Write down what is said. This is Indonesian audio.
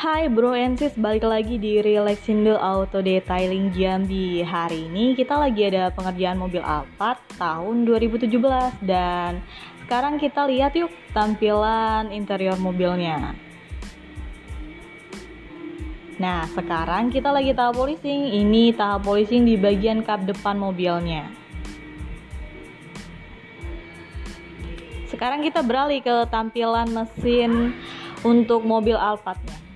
Hai bro and sis, balik lagi di Relaxindo Auto Detailing Jambi. Hari ini kita lagi ada pengerjaan mobil Alphard tahun 2017 Dan sekarang kita lihat yuk tampilan interior mobilnya. Nah sekarang kita lagi tahap polishing Ini tahap polishing di bagian kap depan mobilnya. Sekarang kita beralih ke tampilan mesin untuk mobil Alphardnya.